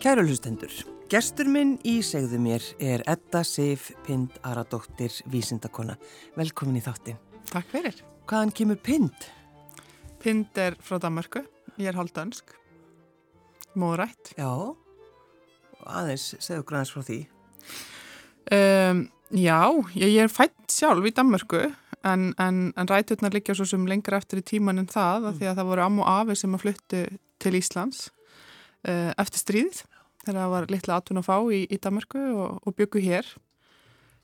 Kæru hlustendur, gestur minn í segðu mér er Edda Sif Pind Aradóttir Vísindakona. Velkomin í þáttin. Takk fyrir. Hvaðan kemur Pind? Pind er frá Danmarku, ég er hálfdansk, móðrætt. Já, aðeins, segðu græns frá því. Um, já, ég, er fætt sjálf í Danmarku en, en, en ræturnar liggja svo sem lengra eftir í tíman en það mm. því að það voru am og afi sem að fluttu til Íslands eftir stríð þegar það var litla atun að fá í, í Danmarku og, og byggu hér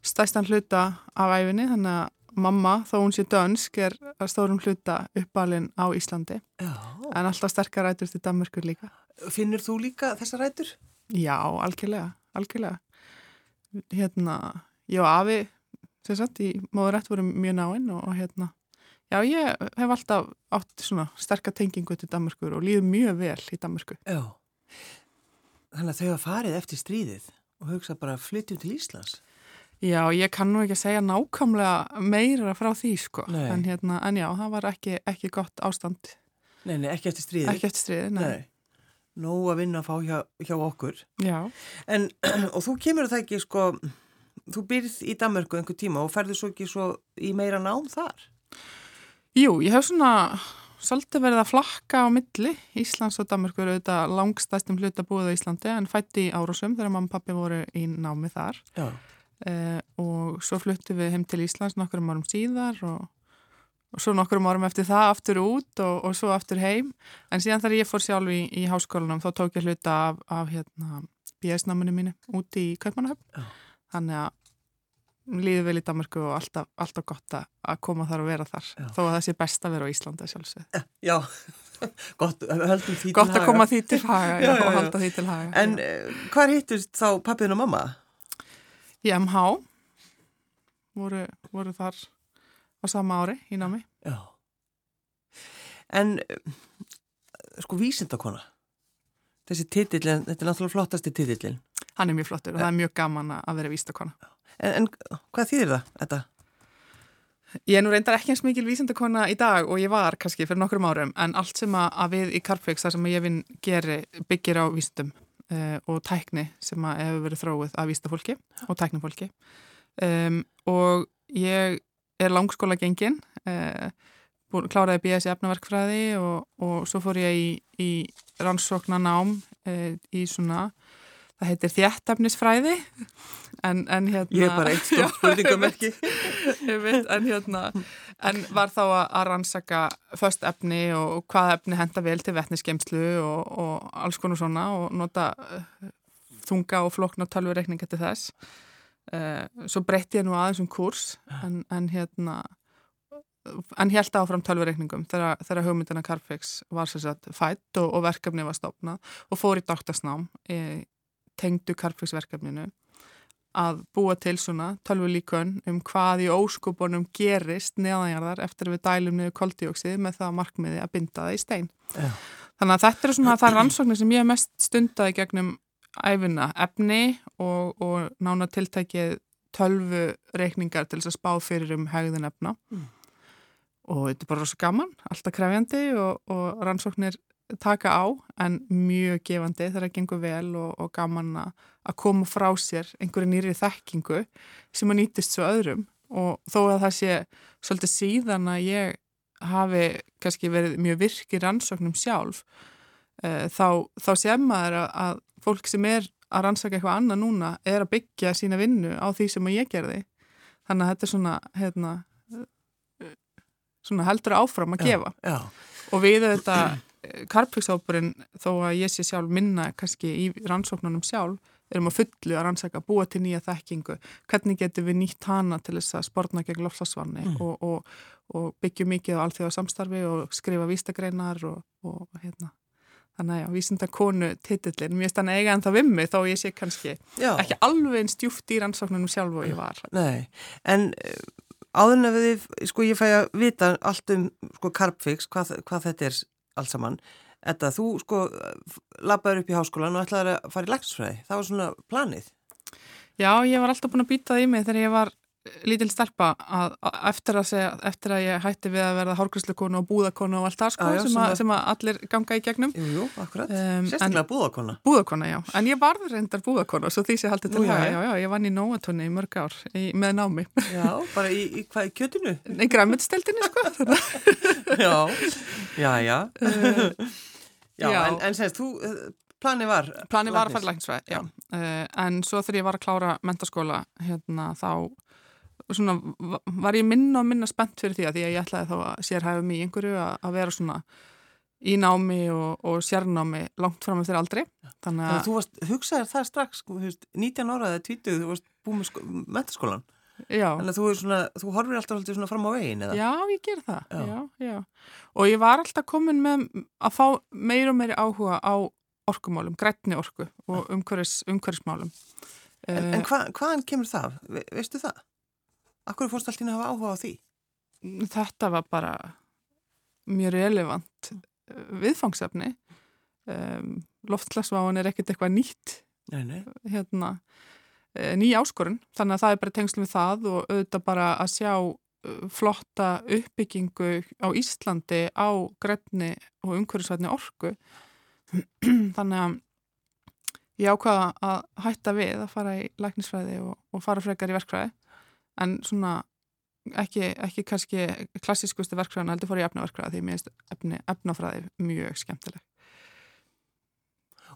stæstan hluta af æfinni þannig að mamma, þó hún sé dönsk er að stórum hluta uppalinn á Íslandi Já. en alltaf sterkar rætur til Danmarkur líka Finnur þú líka þessa rætur? Já, algjörlega, algjörlega hérna, ég og afi sem sagt, í móðurætt voru mjög náinn og, og hérna Já, ég hef alltaf átt svona sterkar tengingu til Danmarkur og líður mjög vel í Danmarku. Já, þannig að þau hafa farið eftir stríðið og hugsa bara að flytjum til Íslands. Já, ég kann nú ekki að segja nákvæmlega meira frá því sko, en, hérna, en já, það var ekki, ekki gott ástand, Nei, nei, ekki eftir stríðið. ekki eftir stríði, nei. Nei. Nó að vinna að fá hjá, hjá okkur. Já, En, og þú kemur það ekki, sko, þú byrð í Danmarku einhver tíma og ferður svo ekki svo í meira nám þar. jú, ég hef svona svolítið verið að flakka á milli. Íslands og Danmarku eru auðvitað langstæstum hluta búið á Íslandi en fætti í Árásum þegar mamma og pappi voru í námi þar. Eh, og svo fluttum við heim til Íslands nokkurum árum síðar og, og svo nokkurum árum eftir það aftur út og, og svo aftur heim. En síðan þar ég fór sjálf í, í háskólanum þá tók ég hluta af, af hérna, BS-náminu mínu úti í Kaupmannahöfn. Já. þannig að líður vel í Danmarku og alltaf, alltaf gott að koma þar og vera þar. Já. þó að það sé best að vera á Íslanda sjálfsög Já, gott, gott að koma því til haga Já, já, og halda því til haga En uh, hvað hittust þá pappiðin og mamma? í MH voru, voru þar á sama ári í námi. Já. En, uh, sko, vísindakona. Þessi titillin, þetta er náttúrulega flottasti titillin. hann er mjög flottur og það er mjög gaman að vera vístakona En, en hvað þýðir það, þetta? Ég er nú reyndar ekki eins mikil vísindakona í dag og ég var kannski fyrir nokkrum árum en allt sem að, við í Carpfix þar sem ég vinn geri byggir á vísindum uh, og tækni sem að hefur verið þróið af vísindafólki og tæknifólki um, og ég er langskóla gengin uh, búin, kláraði BS í efnaverkfræði og, og svo fór ég í, í rannsókna nám uh, í svona það heitir þjættefnisfræði en, en hérna Ég er bara eitt stórt spurningamerki. en hérna en var þá að, rannsaka föst efni og, hvað efni henda vel til vetnisgeimslu og, og alls konar svona og nota uh, þunga og flokna tölvureikninga til þess. Uh, svo breytti ég nú aðeins um kurs en, en hérna en held áfram tölvureikningum þegar, hugmyndina Carfix var sér satt fætt og, og verkefni var stopnað og fór í doktorsnám e, tengdu Carfix verkefninu að búa til svona tölvulíkun um hvað í óskupunum gerist neðanjarðar eftir að við dælum niður koldíóksið með það markmiði að binda það í stein. Já. Þannig að þetta eru svona það rannsóknir sem ég mest stundaði gegnum æfina efni og, og nána tiltækið tölvureikningar til þess að spá fyrir um hegðin efna Mm. og þetta er bara rosa gaman, alltaf krefjandi og, og rannsóknir taka á en mjög gefandi þegar það gengur vel og, og gaman að koma frá sér einhverju nýri þekkingu sem að nýtist svo öðrum. Og þó að það sé svolítið síðan að ég hafi kannski verið mjög virk í rannsóknum sjálf uh, þá, þá sé maður að, að fólk sem er að rannsaka eitthvað annað núna er að byggja sína vinnu á því sem ég gerði. Þannig að þetta er svona hérna, eh, svona heldur áfram að gefa. Já, og við þetta karpvíksápurinn þó að ég sé sjálf minna kannski í rannsóknunum sjálf erum að fullu að rannsaka, búa til nýja þekkingu hvernig getum við nýtt hana til þess að sportna gegn lofslagsvanni Mm. og, og, og byggjum mikið á alþjóða samstarfi og skrifa vístagreinar og, og hérna þannig að vísindakonu titillin mér stann eiga en það vimmi þó ég sé kannski já. ekki alveg einn stjúft í rannsóknunum sjálf og ég var Nei, en áður en að við, sko ég fæ að vita allt um sko Carpfix, hvað, hvað þetta er allt saman. Þetta, þú sko labbaður upp í háskólan og ætlaður að fara í læknisfræði. Það var svona planið. Já, ég var alltaf búin að býta það í mig þegar ég var lítil stelpa að, að eftir, að segja, eftir að ég hætti við að verða hárgræslukonu og búðakonu og allt það sko, Já, já, sem, sem að, að- sem að allir ganga í gegnum. Jú, jú, akkurat. Um, Sérstaklega búðakona. Búðakona, já. En ég varð reyndar búðakona, svo því sé haldið til já, það. já. Já, já, ég vann í Nóatunni í mörg ár í, með námi. Já, bara í, í hvað, í kjötinu? Nei, græmitsteltinni, sko. Já, já, já. já, já. en, en semst, þú, eh, plani var? Plani var að fara læknisfræði, já. Uh, en svo þegar ég var að klára mentaskóla, hérna, þá svona, va- var ég minna og minna spennt fyrir því að því að ég ætlaði þá að sérhæfa mig í einhverju að, að vera svona í námi og, og sérnámi langt fram eftir aldrei. Þannig að þú varst, hugsaðir það strax, sko, þú veist, 19 ára eða 20, þú varst búið með sko, metaskólan. já. Þannig að þú, svona, þú horfir alltaf svolítið svona fram á veginn, eða? Já, ég ger það, Já. já. Og ég var alltaf komin með að fá meir og meiri áhuga á orkumálum, grætni orku og umhverfis, umhverfismálum. En, Eh, en hva, hvaðan kemur það? Ve, veistu það? Akkur fórst alltaf að hafa áhuga á því? þetta var bara mjög relevant eh, viðfangsefni. Um, Loftslagsváin er ekkert eitthvað nýtt Nei, nei. hérna, eh, ný áskorun þannig að það er bara tengslu við það og auðvitað bara að sjá eh, flotta uppbyggingu á Íslandi á grefni og umhverfisvætni orku þannig að ég ákvaða að hætta við að fara í læknisfræði og, og fara frekar í verkfræði en svona ekki, ekki kannski klassískusti verkfræðin heldur fór ég efnaverkfræði því mér finnst efni, efnafræði mjög skemmtileg.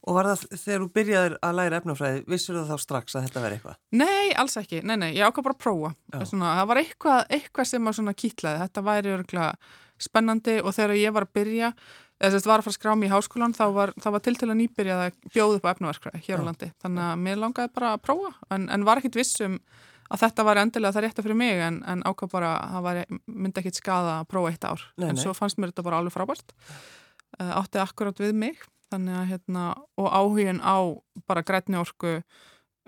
Og var það þegar þú byrjaðir að læra efnafræði, vissur það þá strax að þetta veri eitthvað? Nei, alls ekki, nei, nei, ég ákvað bara að prófa. Svona, það var eitthvað, eitthvað sem að svona kýtlaði, þetta væri örgulega spennandi og þegar ég var að byrja eða þess að var að fara að skrá mig í háskólan þá var, það var til til að nýbyrjað að bjóða upp á efnaverkfræði hér á landi, þannig að mér langaði bara að prófa en, en var ekkit viss um að þetta var endilega það rétta fyrir mig en, en ákvað bara að myndi ekkit skada að prófa eitt ár, Nei, en nei. svo fannst mér þetta bara alveg frábært. Uh, átti akkurat við mig að hérna, og áhugin á bara grætni orku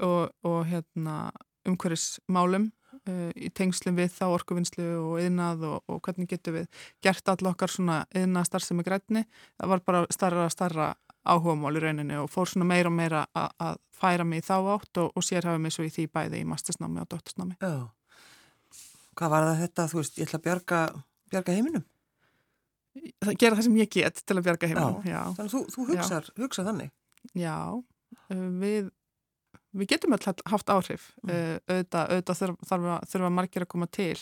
og, og hérna umhverfismálum uh, í tengslum við þá orkuvinnslu og yðnað og, og hvernig getum við gert all okkar svona yðnað starfsemi grætni það var bara starra starra áhugamál í rauninni og fór svona meira og meira að færa mig í þá átt og, og sérhafa mig svo í því bæði í mastersnámi og dóttursnámi. Já. Hvað var það þetta, þú veist, ég ætla að bjarga, bjarga heiminum? Það gera það sem ég get til að bjarga heiminum. Já, Þannig að þú, þú hugsar, hugsar þannig. já, uh, við, við getum alltaf haft áhrif, Mm. uh, auðvitað, þurfa, þurfa margir að koma til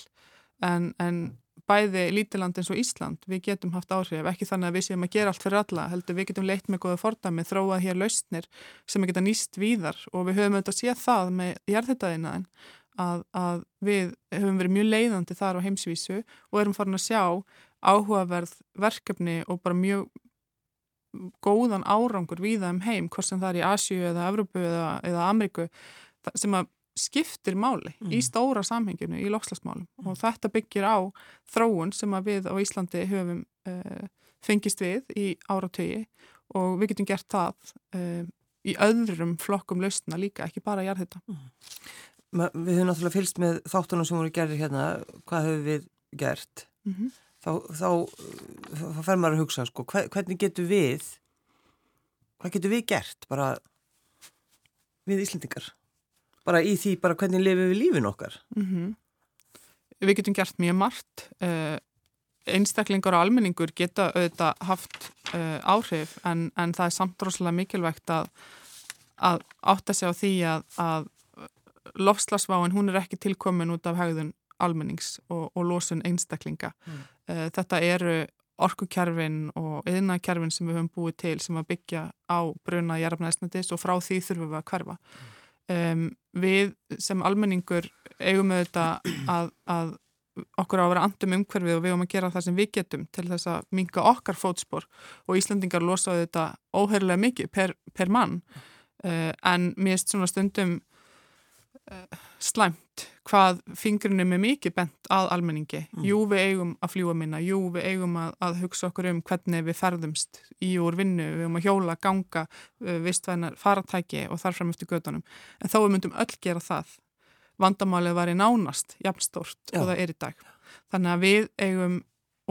en, en bæði lítiland eins og Ísland, við getum haft áhrif, ekki þannig að við séum að gera allt fyrir alla, heldur við getum leitt með góða fordæmi, þróað hér lausnir sem geta nýst víðar. Og við höfum auðvitað séð það með jarðhættaðinaðin að, að við höfum verið mjög leiðandi þar á heimsvísu og erum farin að sjá áhugaverð verkefni og bara mjög góðan árangur víða um heim, hvort sem það er í Asju eða Evrópu eða, eða Ameríku sem að skiptir máli í Mm. stóra samhenginu í lokslasmálum og þetta byggir á þróun sem að við á Íslandi höfum uh, fengist við í áratögi og við getum gert það uh, í öðrum flokkum lausna líka, ekki bara jarðhita. Ma, við höfum náttúrulega fylgst með þáttunum sem voru gerir hérna, hvað höfum við gert? Mm -hmm. Þá, þá, þá fer maður að hugsa, sko, hve- hvernig getur við, hvað getur við gert bara við Íslendingar? Bara í því, bara hvernig lifum við lífin okkar? Mm Við getum gert mjög margt. Uh, einstaklingar og almenningur geta auðvitað haft uh, áhrif en, en það er samt rosalega mikilvægt að, að átta sig á því að, að lofslagsváin hún er ekki tilkomin út af hegðun almennings og, og losun einstaklinga. Mm. Uh, þetta eru orkukerfin og yðnakerfin sem við höfum búið til sem að byggja á bruna jarfnæðisnættis og frá því þurfum við að hverfa. Um, við sem almenningur eigum auðvitað að, að okkur á að vera andum umhverfið og við eigum að gera það sem við getum til þess að minga okkar fótspor. Og Íslandingar losa þetta óheirlega mikið per, per mann. Uh, en mér erst svona stundum uh, slæmt hvað fingrinum er mikið bent að almenningi. Mm. Jú, við eigum að fljúa minna, jú, við eigum að, að hugsa okkur um hvernig við ferðumst í úr vinnu, við eigum að hjóla, ganga, uh, vistvænar, faratæki og þar fram eftir gödunum. En þó við myndum öll gera það. Vandamálið var í nánast jafnstórt Já. og það er í dag. Þannig að við eigum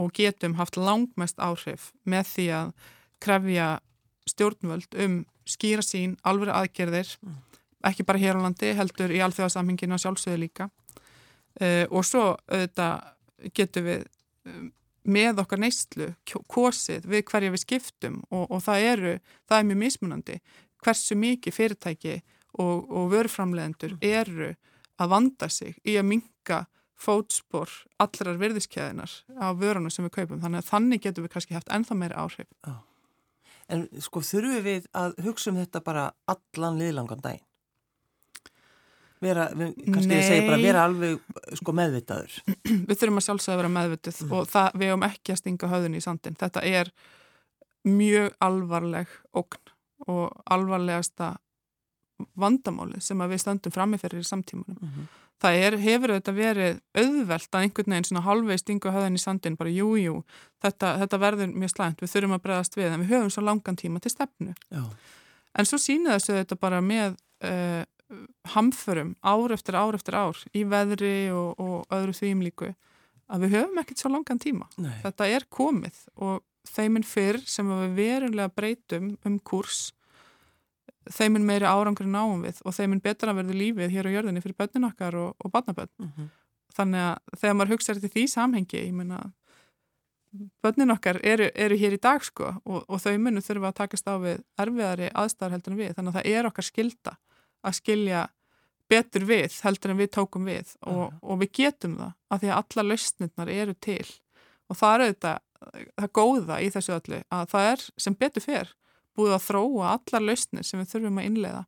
og getum haft langmest áhrif með því að krefja stjórnvöld um skýra sín, alveg aðgerðir, Mm. Ekki bara hér á landi, heldur í alþjóðasamhenginu og sjálfsögðu líka. uh, og svo auðvitað getum við um, með okkar neyslu kosið við hverja við skiptum og, og það eru, það er mjög mismunandi hversu mikið fyrirtæki og, og vörframlegendur eru að vanda sig í að minka fótspor allrar virðiskeiðinar á vörunum sem við kaupum þannig að þannig getum við kannski haft ennþá meira áhrif. En sko þurfum við að hugsa um þetta bara allan liðlangan daginn vera, kannski ég segi bara vera alveg sko meðvitaður Við þurfum að sjálfsögða að vera meðvitað mm. og það, við höfum ekki að stinga höðun í sandin þetta er mjög alvarleg okn og alvarlegasta vandamáli sem við stöndum framifærir í samtímanum mm -hmm það er, hefur þetta verið auðvelt að einhvern veginn svona halvveg stinga höðan í sandin, bara jú, jú, þetta, þetta verður mjög slæmt, við þurfum að bregðast við en við höfum svo langan tíma til stefnu. Já. En svo sína þessu þetta bara með uh, hamförum ár eftir ár eftir ár í veðri og, og öðru þvíum líku að við höfum ekkert svo langan tíma. Nei. Þetta er komið og þeiminn fyrr sem við verulega breytum um kurs þeiminn meiri árangur náum við og þeiminn betra verður lífið hér á jörðinni fyrir börnin okkar og, og barnabörn mm -hmm. þannig að þegar maður hugsaður til því samhengi ég menna börnin okkar eru, eru hér í dag sko og, og þau munum þurfa að takast á við erfiðari aðstæðar heldur en við þannig að það er okkar skilda að skilja betur við heldur en við tókum við og, og við getum það af því að alla lausnirnar eru til og það er auðvitað það góða í þessu öllu að það er sem betur fer búið að þróa allar lausnir sem við þurfum að innlega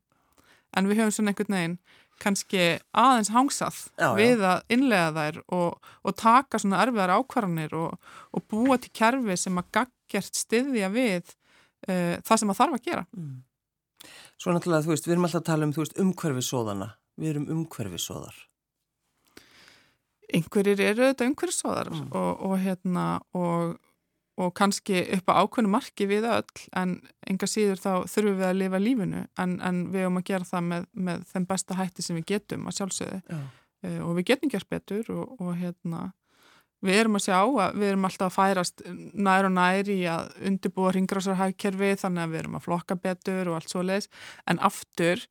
en við höfum svona einhvern veginn kannski aðeins hangsað já, já. við að innlega þær og, og taka svona erfiðar ákvarðanir og, og búa til kerfi sem að gaggjart styðja við uh, það sem að þarf að gera mm. Svo náttúrulega, þú veist, við erum alltaf að tala um veist, umhverfisóðana, við erum umhverfisóðar Einhverjir eru þetta umhverfisóðar mm. og, og hérna og og kannski upp á ákveðnu marki við öll en enga síður þá þurfum við að lifa lífinu en, en við höfum að gera það með, með þeim besta hætti sem við getum að sjálfsögðu. Uh, og við getum gert betur og, og hérna við erum að sjá að við erum alltaf að færast nær og nær í að undirbúa ringrásarhækkerfi þannig að við erum að flokka betur og allt svo leiðis en aftur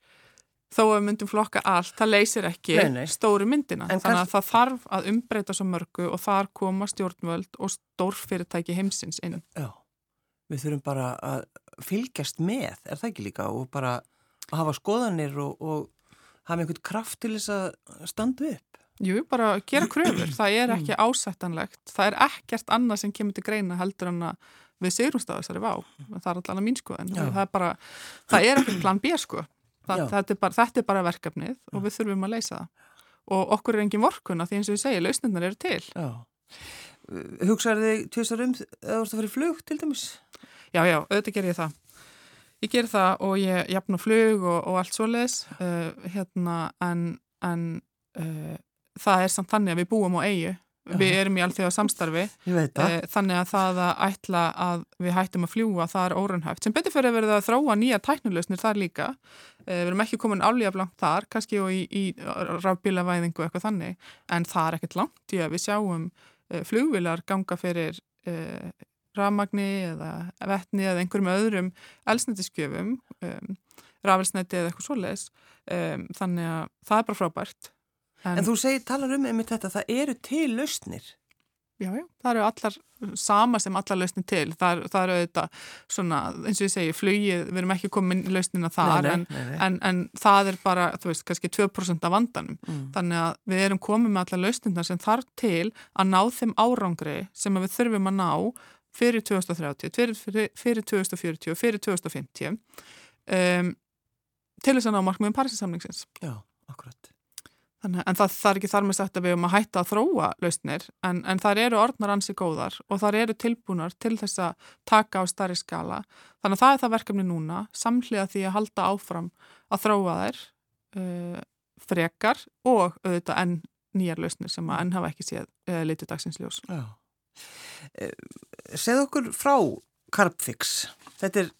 þó að við myndum flokka allt, það leysir ekki nei, nei. stóru myndina, en þannig að það þarf að umbreyta svo mörgu og þar koma stjórnvöld og stórfyrirtæki heimsins inn. Já, við þurfum bara að fylgjast með, er það ekki líka, og bara að hafa skoðanir og, og hafa einhvern kraft til þess að standa upp. Jú, bara gera kröfur, það er ekki ásættanlegt, það er ekkert annað sem kemur til greina heldur en að við segjumst á þessari vá, það er alltaf mín sko, en Já. það er bara, það er ekkert plan B sko. Það, þetta, er bara, þetta er bara verkefnið og við þurfum að leysa það. Og okkur er engin vorkuna því eins og ég segi, lausnirnar eru til. Já. Hugsaður þig tjóðsar um að þú ert að fara í flug til dæmis? Já, já, auðvitað ger ég það. Ég ger það og ég jafn á flug og, og allt svo leis uh, hérna, en, en uh, það er samt þannig að við búum á eigu við erum í allþjóða samstarfi eh, þannig að það að ætla að við hættum að fljúa það er órunhæft sem betur fyrir að verða að þróa nýja tæknuleusnir þar líka. Eh, við erum ekki komin álíða blankt þar kannski og í, í rafbílavæðingu eitthvað þannig en það er ekkert langt í að við sjáum eh, flugvilar ganga fyrir eh, rafmagni eða vettni eða einhverjum öðrum elsnættiskjöfum um, rafelsnætti eða eitthvað svoleiðis. Um, þannig að það er bara frábært En, en þú segir, talar um einmitt þetta, það eru til lausnir. Já, já, það eru allar sama sem allar lausnir til. Það, það eru auðvitað svona, eins og ég segi, flugið, við erum ekki komin lausnina þar, nei, nei, en, nei, en, en það er bara, þú veist, kannski 2% af vandanum. Mm. Þannig að við erum komin með allar lausnirna sem þarf til að ná þeim árangri sem við þurfum að ná fyrir 2030, fyrir, fyrir, fyrir 2040 og fyrir 2050 um, til þess að ná markmiðum Parísinsamlingsins. Já, akkurat. Þannig, en það, það er ekki þar með sagt að við erum að hætta að þróa lausnir en, en þar eru orðnar ansi góðar og þar eru tilbúnar til þess að taka á starri skala. Þannig að það er það verkefni núna, samhliða því að halda áfram að þróa þær uh, frekar og auðvitað enn nýjar lausnir sem að enn hafa ekki séð uh, litið dagsins ljós. Uh, Segð okkur frá Carbfix. Þetta er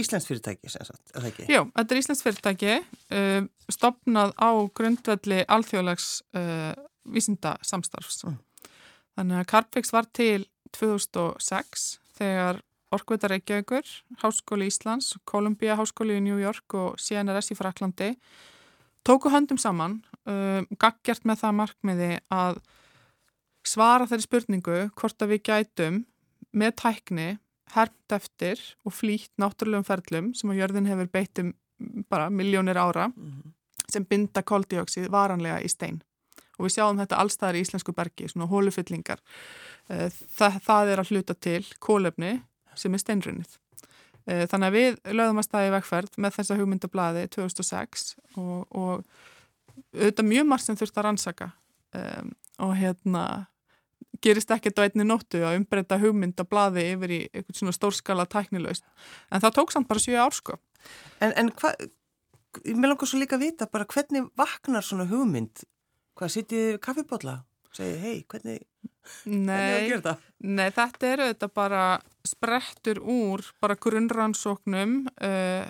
Íslands fyrirtæki, sem sagt, er það ekki? Já, þetta er Íslands fyrirtæki uh, stopnað á grundvelli alþjóðlags uh, vísinda samstarfs. Mm. Þannig að Carpfix var til 2006 þegar Orkveitar Reykjavíkur, Háskóli Íslands, Columbia Háskóli í New York og CNRS í Fraklandi tóku höndum saman um, gaggjart með það markmiði að svara þeirri spurningu hvort að við gætum með tækni hermt eftir og flýtt náttúrulegum ferlum sem á jörðin hefur beitum bara miljónir ára mm -hmm. sem binda koldioksið varanlega í stein. Og við sjáum þetta allstaðar í íslensku bergi, svona hólufyllingar eh, það, það er að hluta til kólefni sem er steinrunnið. Eh, þannig að við lögum að staði vegferð með þessa hugmyndablaði 2006 og, og auðvitað mjög margt sem þurft að rannsaka. Um, og hérna gerist ekkert á einni nóttu að umbreyta hugmynd að blaði yfir í eitthvað svona stórskala tæknilaust en það tók samt bara 7 ár sko. En, en hvað, mér langar svo líka að vita bara hvernig vaknar svona hugmynd? Hvað sittið kaffibotla segið hei, hvernig Nei, hvernig nei, þetta eru þetta bara sprettur úr bara grunnrannsóknum uh,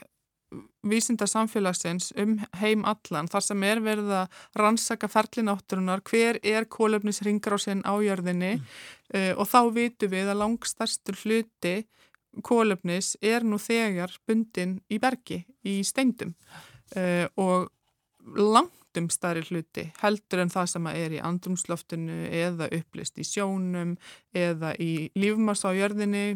vísinda samfélagsins um heim allan þar sem er verið að rannsaka ferlinátturunar, hver er kólefnisringar á sinn ájörðinni mm. uh, og þá vitum við að langstarstur hluti kólefnis er nú þegar bundin í bergi, í steindum uh, og langtum starri hluti heldur en það sem er í andrumsloftinu eða upplist í sjónum eða í lífmars á jörðinni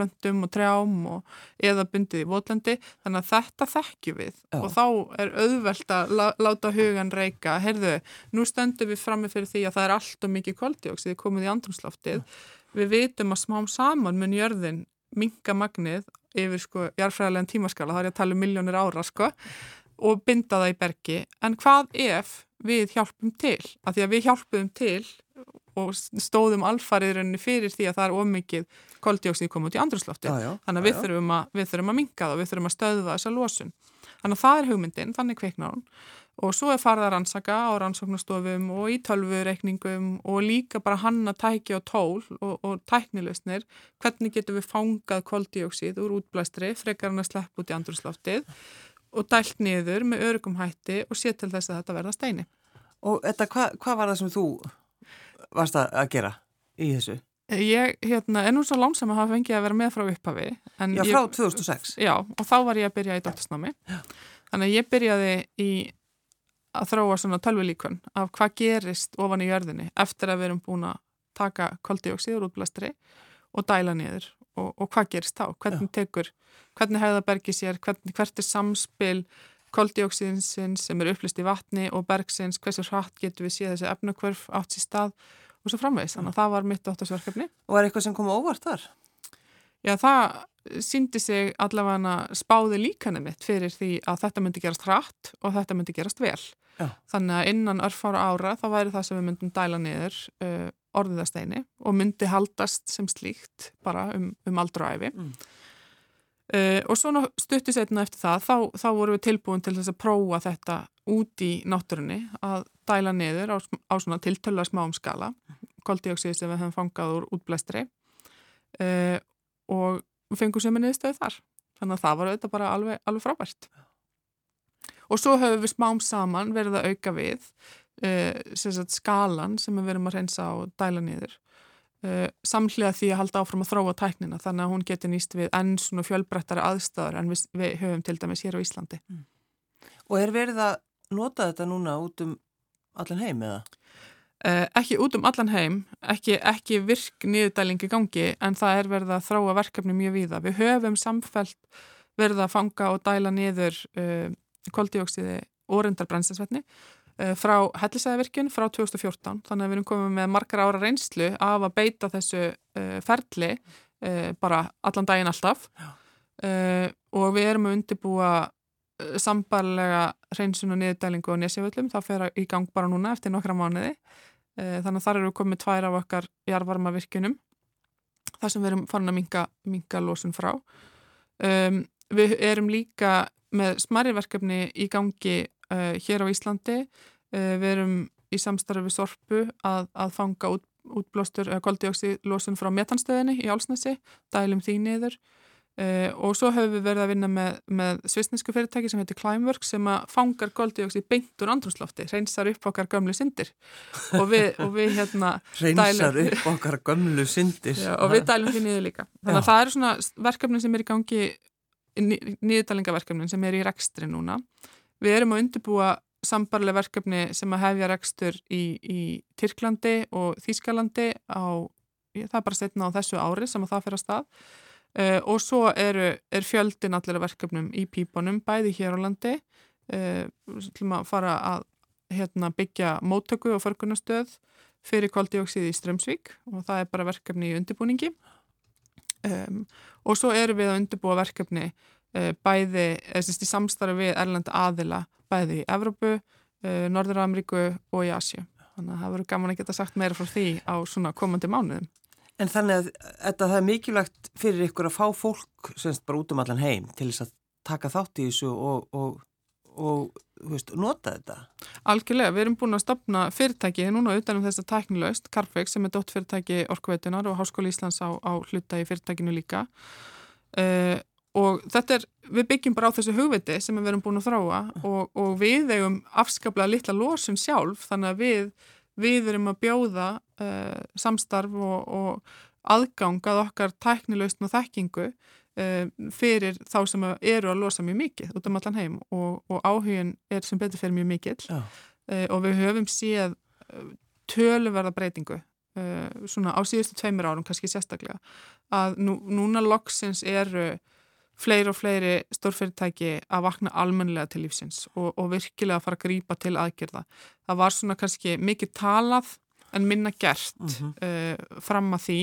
plöntum og trjám og eða bundið í votlandi. Þannig að þetta þekkju við. Já. og þá er auðvelt að láta hugan reyka, heyrðu, nú stöndum við frammi fyrir því að það er allt og mikið kvöldjóksið komið í andrumsloftið við vitum að smám saman mun jörðin minga magnið yfir sko jarfræðilegan tímaskala, þá er ég að tala um miljónir ára sko og binda það í bergi. En hvað ef við hjálpum til, af því að við hjálpum til og stóðum alfariðurinn fyrir því að það er ómikið koldjóksið komið út í andrúslofti þannig að við þurfum að, við þurfum að minga það og við þurfum að stöðva þessa losun. Þannig að það er hugmyndin, þannig kveiknar hún. Og svo er farið að rannsaka á rannsóknastofum og í tölvureikningum og líka bara hanna tæki og tól og, og tæknileusnir hvernig getum við fangað koldjóksið úr útblæstri frekar hann að sleppu út í andrúsloftið og dælt niður með örugum hætti og sé til þess að þetta verða steini. Og þetta, hvað hva var það sem þú varst að gera í þessu? Ég hérna, er nú svo lánsam að hafa fengið að vera með frá upphafi. Já, frá 2006? Já, og þá var ég að byrja í dóttisnámi. Þannig að ég byrjaði í að þróa svona tölvilíkun af hvað gerist ofan í jörðinni eftir að við erum búin að taka koldioksíður útblæstri og dæla niður og, og hvað gerist þá? Hvernig tekur, hvernig hefða bergi sér, hvernig, hvert er samspil koldioksíðinsins sem er upplist í vatni og bergsins, hversu hratt getur við séð þessi efnakvörf átt sér stað og svo framvegis, þannig að það var mitt áttasverkefni. Og er eitthvað sem kom óvart þar? Já, það síndi sig allavega spáði líkanum mitt fyrir því að þetta myndi gerast hratt og þetta myndi gerast vel. Já. Þannig að innan örfára ára þá væri það sem við myndum dæla niður uh, orðiðasteini og myndi haldast sem slíkt bara um, um aldru æfi. Mm. Uh, og svona stutti setna eftir það, þá, þá vorum við tilbúin til þess að prófa þetta út í náttúrunni að dæla niður á, á svona tiltöla smáum skala, koldioksið sem við hefum fangað úr útblæstri uh, og við fengum sem er niðurstöðu þar. Þannig að það var auðvitað bara alveg, alveg frábært. Og svo höfum við smám saman verið að auka við uh, skalan sem við verum að reynsa og dæla niður samhliða því að halda áfram að þróa tæknina þannig að hún getur nýst við enn svona fjölbrettari aðstæður en við, við höfum til dæmis hér á Íslandi. Mm. Og er verið að nota þetta núna út um allan heim eða? Uh, ekki út um allan heim, ekki, ekki virk niðurdælingi gangi en það er verið að þróa verkefni mjög víða. Við höfum samfelt verið að fanga og dæla niður uh, koldioksiði orundar brennsesvetni Eh, frá hellisæðavirkjun frá 2014 þannig að við erum komið með margar ára reynslu af að beita þessu uh, ferli uh, bara allan daginn alltaf. Og við erum að undibúa sambarlega reynsun og niðurdælingu og nesjaföllum það fer í gang bara núna eftir nokkra mánuði. Þannig að þar eru komið tvær af okkar jarvarma virkunum þar sem við erum farin að minga, minga lósun frá. Um, við erum líka með smarri verkefni í gangi uh, hér á Íslandi. Uh, við erum í samstarfi við Sorpu að, að fanga út, útblástur eða koldioxilósun frá metanstöðinni í Álsnesi, dælum því niður. Uh, og svo höfum við verið að vinna með, með svisnesku fyrirtæki sem heitir Climeworks sem að fangar koldioxil beint úr andrumslofti, reynsar upp okkar gömlu syndir. Og við, og við hérna reynsar dælum, upp okkar gömlu syndir. Já, og við dælum því niður líka. Þannig að já. það eru svona verkefni sem er í gangi nýðdalingaverkefnin sem er í rekstri núna Við erum að undirbúa sambarlega verkefni sem að hefja rekstur í, í Tyrklandi og Þýskalandi á, það er bara setna á þessu ári sem að það fyrir að stað. Uh, og svo eru, er fjöldin allir verkefnum í pípunum, bæði hér á landi. Uh, sem að fara að hérna, byggja móttöku og förkunastöð fyrir kvaldioksið í Strömsvík og það er bara verkefni í undirbúningi. Um, og svo eru við að undirbúa verkefni bæði, eða sérst í samstarfi við Erlanda aðila, bæði í Evrópu, uh, Norður-Ameríku og í Asju. Þannig að það verður gaman að geta sagt meira frá því á svona komandi mánuðum. En þannig að þetta það er mikilvægt fyrir ykkur að fá fólk semst bara út um allan heim til þess að taka þátt í þessu og, og, og veist, nota þetta? Algjörlega, við erum búin að stopna fyrirtæki núna utanum þess að tæknilaust, Carfex sem er dótt fyrirtæki Orkuveitunar og Háskóli Íslands á, á hluta í fyrirtækinu líka uh, og þetta er, við byggjum bara á þessu hugviti sem við erum búin að þráa og, og við eigum afskaplega litla losun sjálf þannig að við, við erum að bjóða uh, samstarf og, og aðgang að okkar tæknilaust og þekkingu uh, fyrir þá sem eru að losa mjög mikið út um allan heim og, og áhugin er sem betur fyrir mjög mikill. Uh, og við höfum séð töluverða breytingu svona á síðustu tveimur árum kannski sérstaklega að nú, núna loksins eru fleiri og fleiri stórfyrirtæki að vakna almenlega til lífsins og, og virkilega að fara að grýpa til aðgerða. Það var svona kannski mikið talað en minna gert mm -hmm. uh, fram að því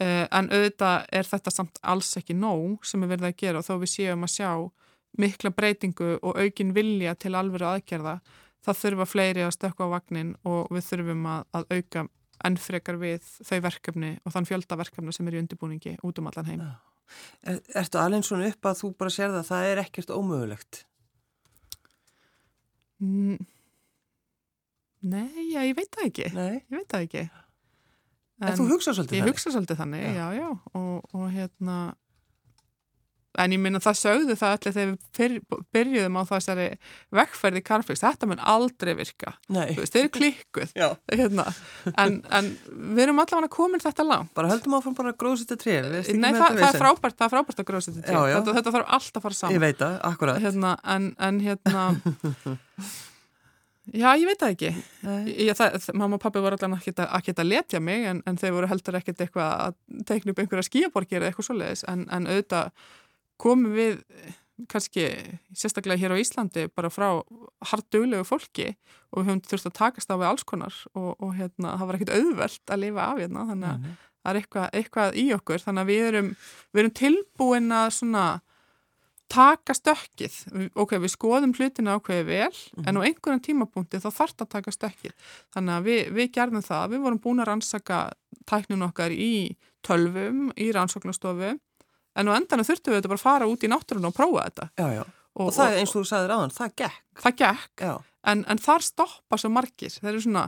uh, en auðvitað er þetta samt alls ekki nóg sem við verðum að gera og þó við séum að sjá mikla breytingu og aukin vilja til alveru aðgerða það þurfa fleiri að stökka á vagnin og við þurfum að, að auka ennfrekar við þau verkefni og þann fjöldaverkefni sem er í undirbúningi út um allan heim. Ja. Er, ertu alveg svona upp að þú bara sér það að það er ekkert ómögulegt? Mm. Nei, já, ég veit það ekki. Nei. Ég veit það ekki. En, en þú hugsa svolítið þannig? Ég hugsa svolítið þannig, já, já. já. Og, og hérna, en ég minna það sögðu það allir þegar við byrjuðum á þessari vekkferði Carfix, þetta mun aldrei virka. Veist, þeir eru klikkuð. Hérna. En, en við erum allavega komin þetta langt. Bara höldum áfram bara að gróðsita tref. Nei, það, það er frábært, það er frábært að gróðsita tref. Þetta, þetta þarf alltaf að fara saman. Ég veit það, akkurat. Hérna, en, en hérna... Já, ég veit það ekki. Ég, það, mamma og pappi voru allavega ekki að, að letja mig en, en þeir voru heldur ekkert eitthvað að teikna upp einhverja skíaborgir eða eitthvað svoleiðis en, en auðvitað komum við kannski sérstaklega hér á Íslandi bara frá harddöglegu fólki og við höfum þurft að takast á við alls konar og, og hérna, það var ekkert auðvelt að lifa af hérna þannig að mm. það er eitthvað, eitthvað í okkur. Þannig að við erum, við erum tilbúin að svona taka stökkið, ok, við skoðum hlutina ákveði vel, mm. en á einhverjum tímapunkti þá þarf það að taka stökkið. Þannig að við, við gerðum það, við vorum búin að rannsaka tækninu okkar í tölvum, í rannsóknastofu en á endanum þurftum við þetta bara að fara út í náttúrun og prófa þetta. Já, já. Og, og það er eins og þú sagðið ráðan, það gekk. Það gekk, en, en þar stoppa svo margir. Það eru svona,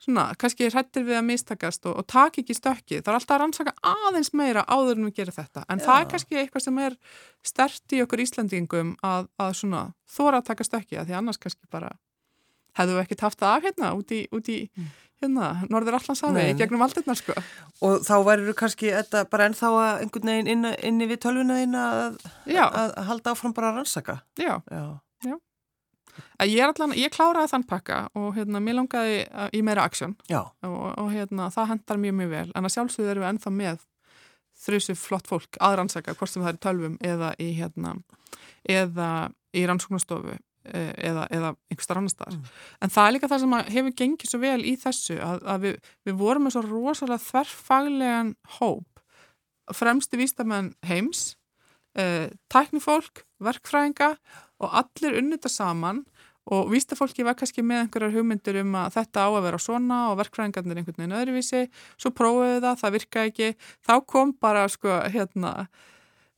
svona kannski hrættir við að mistakast og, og taka ekki stökkið. Það er alltaf að rannsaka aðeins meira áður en við gerum þetta. En já. það er kannski eitthvað sem er stert í okkur Íslandingum að, að svona þóra að taka stökkið, því annars kannski bara hefðu við ekkert haft það af hérna út í, út í mm hérna, norður allansáði, gegnum aldurna sko. Og þá værið kannski þetta bara ennþá að einhvern veginn inn, inni við tölvuna þína að, að halda áfram bara að rannsaka. Já, já. já. Ég er allan, ég kláraði þann pakka og hérna, mér langaði í meira aksjón og, og hérna, það hendar mjög mjög vel, en að sjálfsögðu erum við ennþá með þrjusu flott fólk að rannsaka, hvort sem það er tölvum eða í, hérna, eða í rannsóknastofu eða, eða einhverstar annar staðar. Mm. en það er líka það sem hefur gengið svo vel í þessu að, að við, við vorum með svo rosalega þverrfaglegan hóp. Fremsti výstamenn heims eh, tæknifólk, verkfræðinga og allir unnita saman og výstafólki var kannski með einhverjar hugmyndir um að þetta á að vera svona og verkfræðingarnir einhvern veginn öðruvísi. Svo prófuðu það, það virka ekki. Þá kom bara sko hérna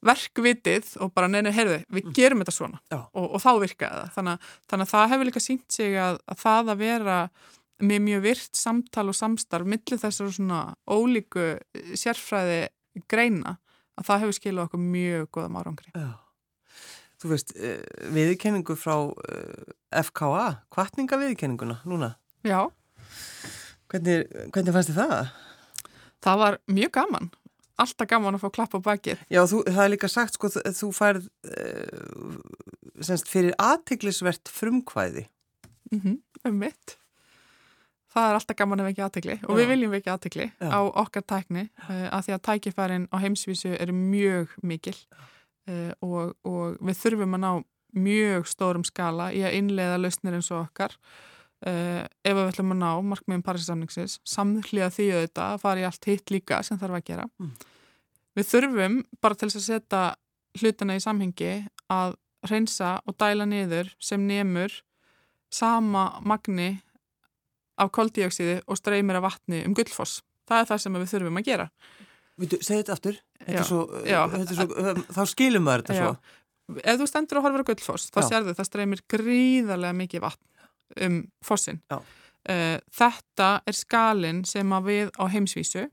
verkvitið og bara neina, heyrðu, við mm. gerum þetta svona og, og þá virkaði það. Þannig, þannig að það hefur líka sínt sig að, að það að vera með mjög virt samtal og samstarf millir þessar svona ólíku sérfræði greina að það hefur skilað okkur mjög goða márangri. Já. Þú veist, eh, viðkenningu frá eh, FKA, kvartninga viðkenninguna núna? Já. Hvernig, hvernig fannst þið það? Það var mjög gaman alltaf gaman að fá klapp á bakið. Já, þú, það er líka sagt sko, þú færð uh, semst fyrir aðtiklisvert frumkvæði. mm -hmm, um mitt það er alltaf gaman að vekja aðtegli og Já. við viljum vekja aðtegli á okkar tækni uh, að því að tækifærin á heimsvísu eru mjög mikil uh, og, og við þurfum að ná mjög stórum skala í að innleiða lausnir eins og okkar uh, ef við ætlum að ná markmiðum Parísasamningsins samhliða því að fara í allt hitt líka sem þarf að gera Mm. við þurfum bara til þess að setja hlutina í samhengi að reynsa og dæla niður sem nemur sama magni af koldíoksiði og streymir af vatni um gullfoss. Það er það sem við þurfum að gera. Veitu, segðu þetta aftur. Þetta Já, svo, já. þetta svo, þá skilum maður þetta Já. svo. Ef þú stendur og horfir á gullfoss, þá Já. sérðu það streymir gríðarlega mikið vatn um fossin. Já. Eh, Þetta er skalin sem að við á heimsvísu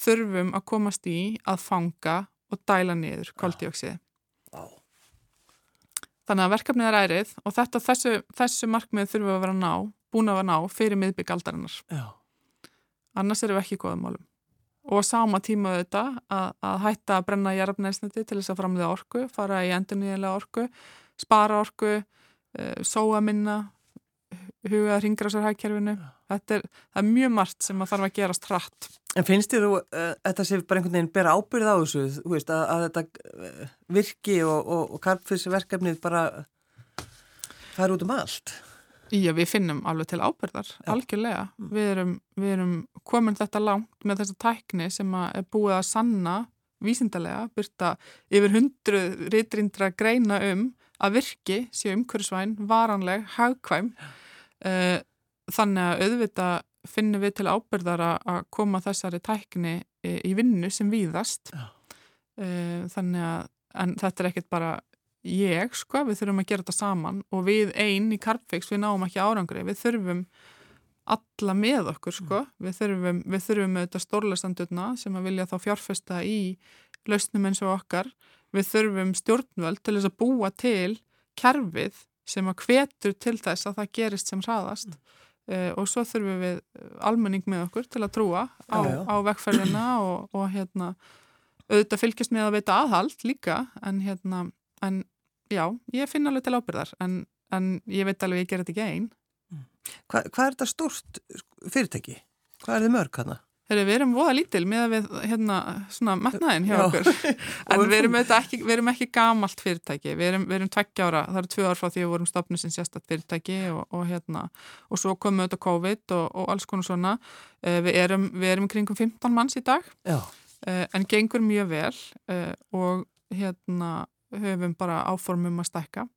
þurfum að komast í að fanga og dæla niður koldíoksiði. Vá. Þannig að verkefnið er ærið og þetta, þessu, þessu markmið þurfum að vera ná, búin að vera ná fyrir miðbygg aldarinnar. Já. Annars erum við ekki í góðum málum. Og sama tíma þetta að, að hætta að brenna jarfnæsniti til þess að framlega orku, fara í endurnýjanlega orku, spara orku, uh, sóa minna, huga að ringra sér hækkerfinu. Þetta er, er mjög margt sem að þarf að gerast hratt. En finnst þér þú uh, þetta sé bara einhvern veginn bera ábyrð á þessu, veist, að, að þetta uh, virki og, og, og karpfisverkefnið bara fara út um allt? Já, við finnum alveg til ábyrðar, Já. algjörlega. Við erum, við erum komin þetta langt með þessa tækni sem er búið að sanna vísindalega, byrta yfir hundru ritrindra greina um að virki sé umhverfisvæn, varanleg, hagkvæm. Eh, Þannig að auðvita finnum við til ábyrðar að- koma þessari tækni í vinnu sem víðast. Já. Eh, Þannig að, en þetta er ekkert bara ég, sko, við þurfum að gera þetta saman og við einn í Carpfix, við náum ekki árangri, við þurfum alla með okkur, sko, við þurfum, við þurfum auðvitað stórlestandurna sem að vilja þá fjárfesta í lausnum eins og okkar, við þurfum stjórnvöld til þess að búa til kerfið sem að hvetur til þess að það gerist sem hraðast. Uh, og svo þurfum við almenning með okkur til að trúa á, á vegferðina og, og hérna auðvitað fylgjast með að veita aðhald líka en hérna, en já, ég finn alveg til ábyrðar en, en ég veit alveg ég ger þetta ekki einn Hva, hvað er þetta stórt fyrirtæki? Hvað er þið mörg hana? Þegar við erum voða lítil með að við hérna svona metnaðin hjá Já. okkur. En við erum, ekki, við erum ekki gamalt fyrirtæki, við erum, erum tveggja ára, það eru tvö ár frá því að við vorum stopnum sem sérstætt fyrirtæki og, og hérna og svo komum við auðvitað COVID og, og alls konar svona. Eh, við erum, við erum kringum 15 manns í dag. Já, eh, en gengur mjög vel eh, og hérna höfum bara áformum að stækka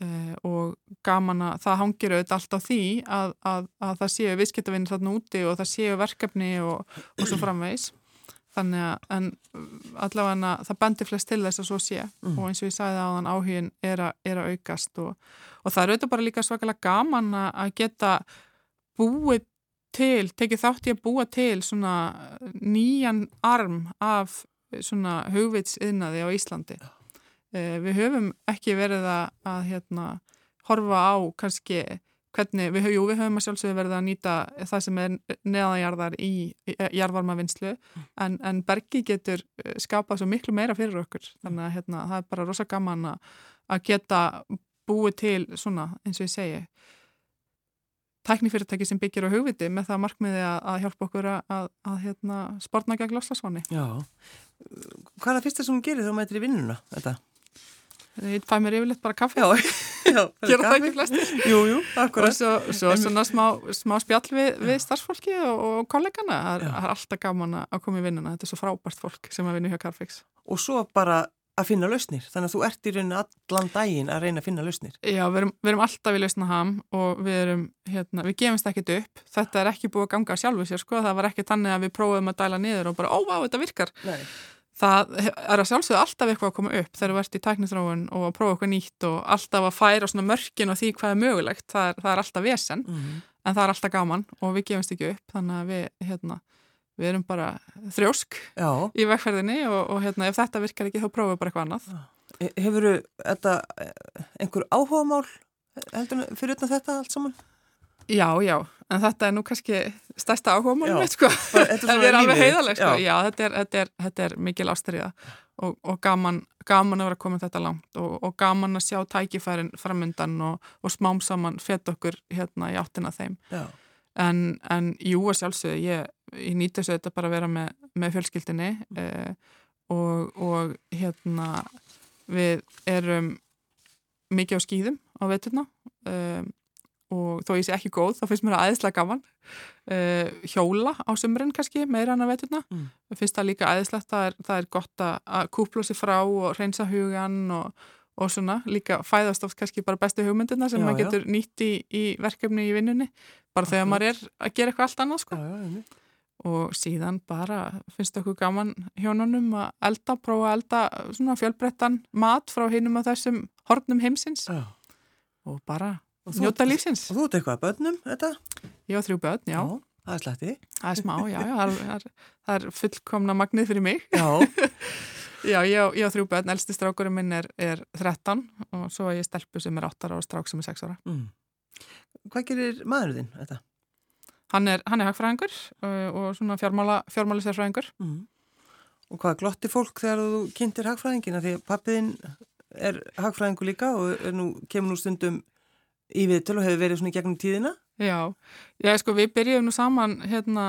eh, og gaman að það hangir auðvitað allt á því að, að, að það séu viðskiptavinnir þarna úti og það séu verkefni og, og svo framvegis þannig að en allavega það bendir flest til þess að svo sé Mm. og eins og ég sagði áðan áhugin er, að- er að aukast og, og það er auðvitað bara líka svakalega gaman að- að geta búið til, tekið þátt í að búa til svona nýjan arm af svona hugvitsiðnaði á Íslandi. Eh, Við höfum ekki verið að, að hérna, horfa á kannski hvernig, við, jú, við höfum að sjálfsögðu verið að nýta það sem er neðanjarðar í eh, jarðvarmavinnslu en, en bergi getur eh, skapað svo miklu meira fyrir okkur þannig að hérna, það er bara rosa gaman að, að geta búið til svona eins og ég segi tæknifyrirtæki sem byggir á hugviti með það markmiði að, að hjálpa okkur að, að, að hérna, sportna gegn loslasváni. já. Hvað er það fyrsta sem hún gerir þá mætir í vinnuna? Þetta? Ég fæ mér yfirleitt bara kaffi. Já, já. Gera það ekki flestir. Jú, jú, Og akkurat. svo, svo svona smá, smá spjall við, við starfsfólki og, og kollegana. Það er, alltaf gaman að koma í vinnuna. Þetta er svo frábært fólk sem að vinna hjá Carfix. Og svo bara að finna lausnir. Þannig að þú ert í rauninu allan daginn að reyna að finna lausnir. Já, við erum, við erum alltaf í lausna ham og við erum, hérna, við gefumst ekkit upp. Þetta er ekki búið að ganga sjálfu sér, sko. Það var ekki þannig að við prófum að dæla niður og bara, ó, vá, þetta virkar. Nei. Það er að sjálfsögðu alltaf eitthvað að koma upp þegar þú ert í tæknithróun og að prófa eitthvað nýtt og alltaf að færa svona mörkin og því hvað er mögulegt, það er, það er alltaf vesen Mm. en það er alltaf gaman og við gefumst ekki upp þannig að við, hérna, við erum bara þrjósk Já. í vegferðinni og, og hérna, ef þetta virkar ekki þá prófum við bara eitthvað annað Hefur þetta eh, einhver áhugamál fyrir þetta allt saman? Já, já, en þetta er nú kannski stærsta áhuga málum sko þetta er alveg heiðaleg, sko, Já. þetta er, þetta er, þetta er mikil ástriða og, og gaman, gaman að vera koma þetta langt og, og gaman að sjá tækifærin framöndan og, og smám saman fett okkur hérna í áttina þeim Já. en, en jú að sjálfsögðu ég, ég nýtti þessu þetta bara að vera með, með fjölskyldinni eh, og, og hérna við erum mikið á skýðum á veturna um, og þó ég sé ekki góð þá finnst mér það aðeinslega gaman uh, hjóla á sömurinn kannski meira en að veturna Mm. finnst það líka aðeinslegt það er, það er gott að, að kúpla sér frá og reynsa hugan og, og svona líka fæðast oft kannski bara bestu hugmyndina sem Já, maður já. getur nýtt í, í verkefni í vinnunni bara þegar maður er að gera eitthvað allt annað sko. Já, já, og síðan bara finnst okkur gaman hjónunum að elda, prófa að elda svona fjölbrettan mat frá hinum af þessum hornum heimsins Já. og bara njóta lífsins. Og þú ert eitthvað að börnum, þetta? Ég á þrjú börn, já, Það er sletti. það er smá, já, já, það er, það er, fullkomna magnið fyrir mig. Já. Já, ég á, þrjú börn, elsti strákurinn minn er, er 13 og svo er ég stelpu sem er 8 ára og strák sem er 6 ára. Mm. Hvað gerir maðurinn þinn, þetta? Hann er, hann er hagfræðingur uh, og svona fjármála, fjármálisverfræðingur. Mm. Og hvað glotti fólk þegar þú kynntir hagfræðingina? Því að pappiðinn er hagfræðingur líka og nú, kemur nú stundum í viðtölu hefur verið svona í gegnum tíðina. Já, já, sko við byrjuðum nú saman hérna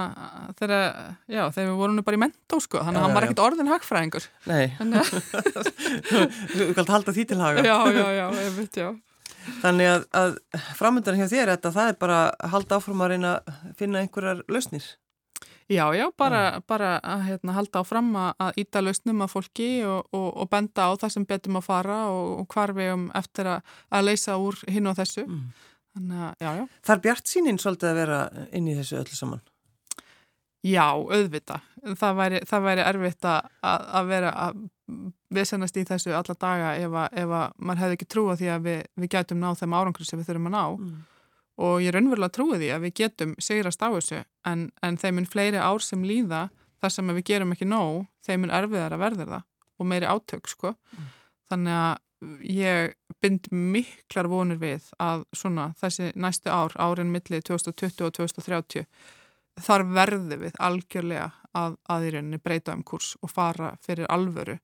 þegar, já, þegar við vorum nú bara í mentó sko, þannig að hann var ekkert orðin hagfræðingur. Nei, þú kallt halda því til haga. já, já, já, ég veit, já. Þannig að, að framöndan hjá þér þetta, það er bara að halda áfram að reyna að finna einhverjar lausnir. Já, já, bara, bara að hérna, halda áfram að, íta lausnum að fólki og, og, og benda á það sem betum að fara og, og hvar við um eftir að, að leysa úr hinn og þessu. Mm. Þannig að, já, já. Það er bjart sínin svolítið að vera inn í þessu öllu saman. Já, auðvita. Það væri, það væri erfitt að, að vera að viðsennast í þessu alla daga ef að, ef að maður hefði ekki trúa því að við, við gætum náð þeim árangur sem við þurfum að ná Mm. Og ég raunverulega trúi því að við getum sigrast á þessu en, en þeim mun fleiri ár sem líða þar sem við gerum ekki nóg, þeim mun erfiðar að verður það og meiri átök sko. Þannig að ég bind miklar vonir við að svona þessi næstu ár, árin milli 2020 og 2030 þar verður við algjörlega að, að í rauninni breyta um kurs og fara fyrir alvöru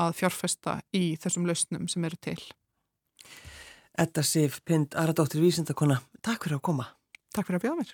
að fjárfesta í þessum lausnum sem eru til. Edda Sif Pind, Aradóttir Vísindakona, takk fyrir að koma. Takk fyrir að bjóða mér.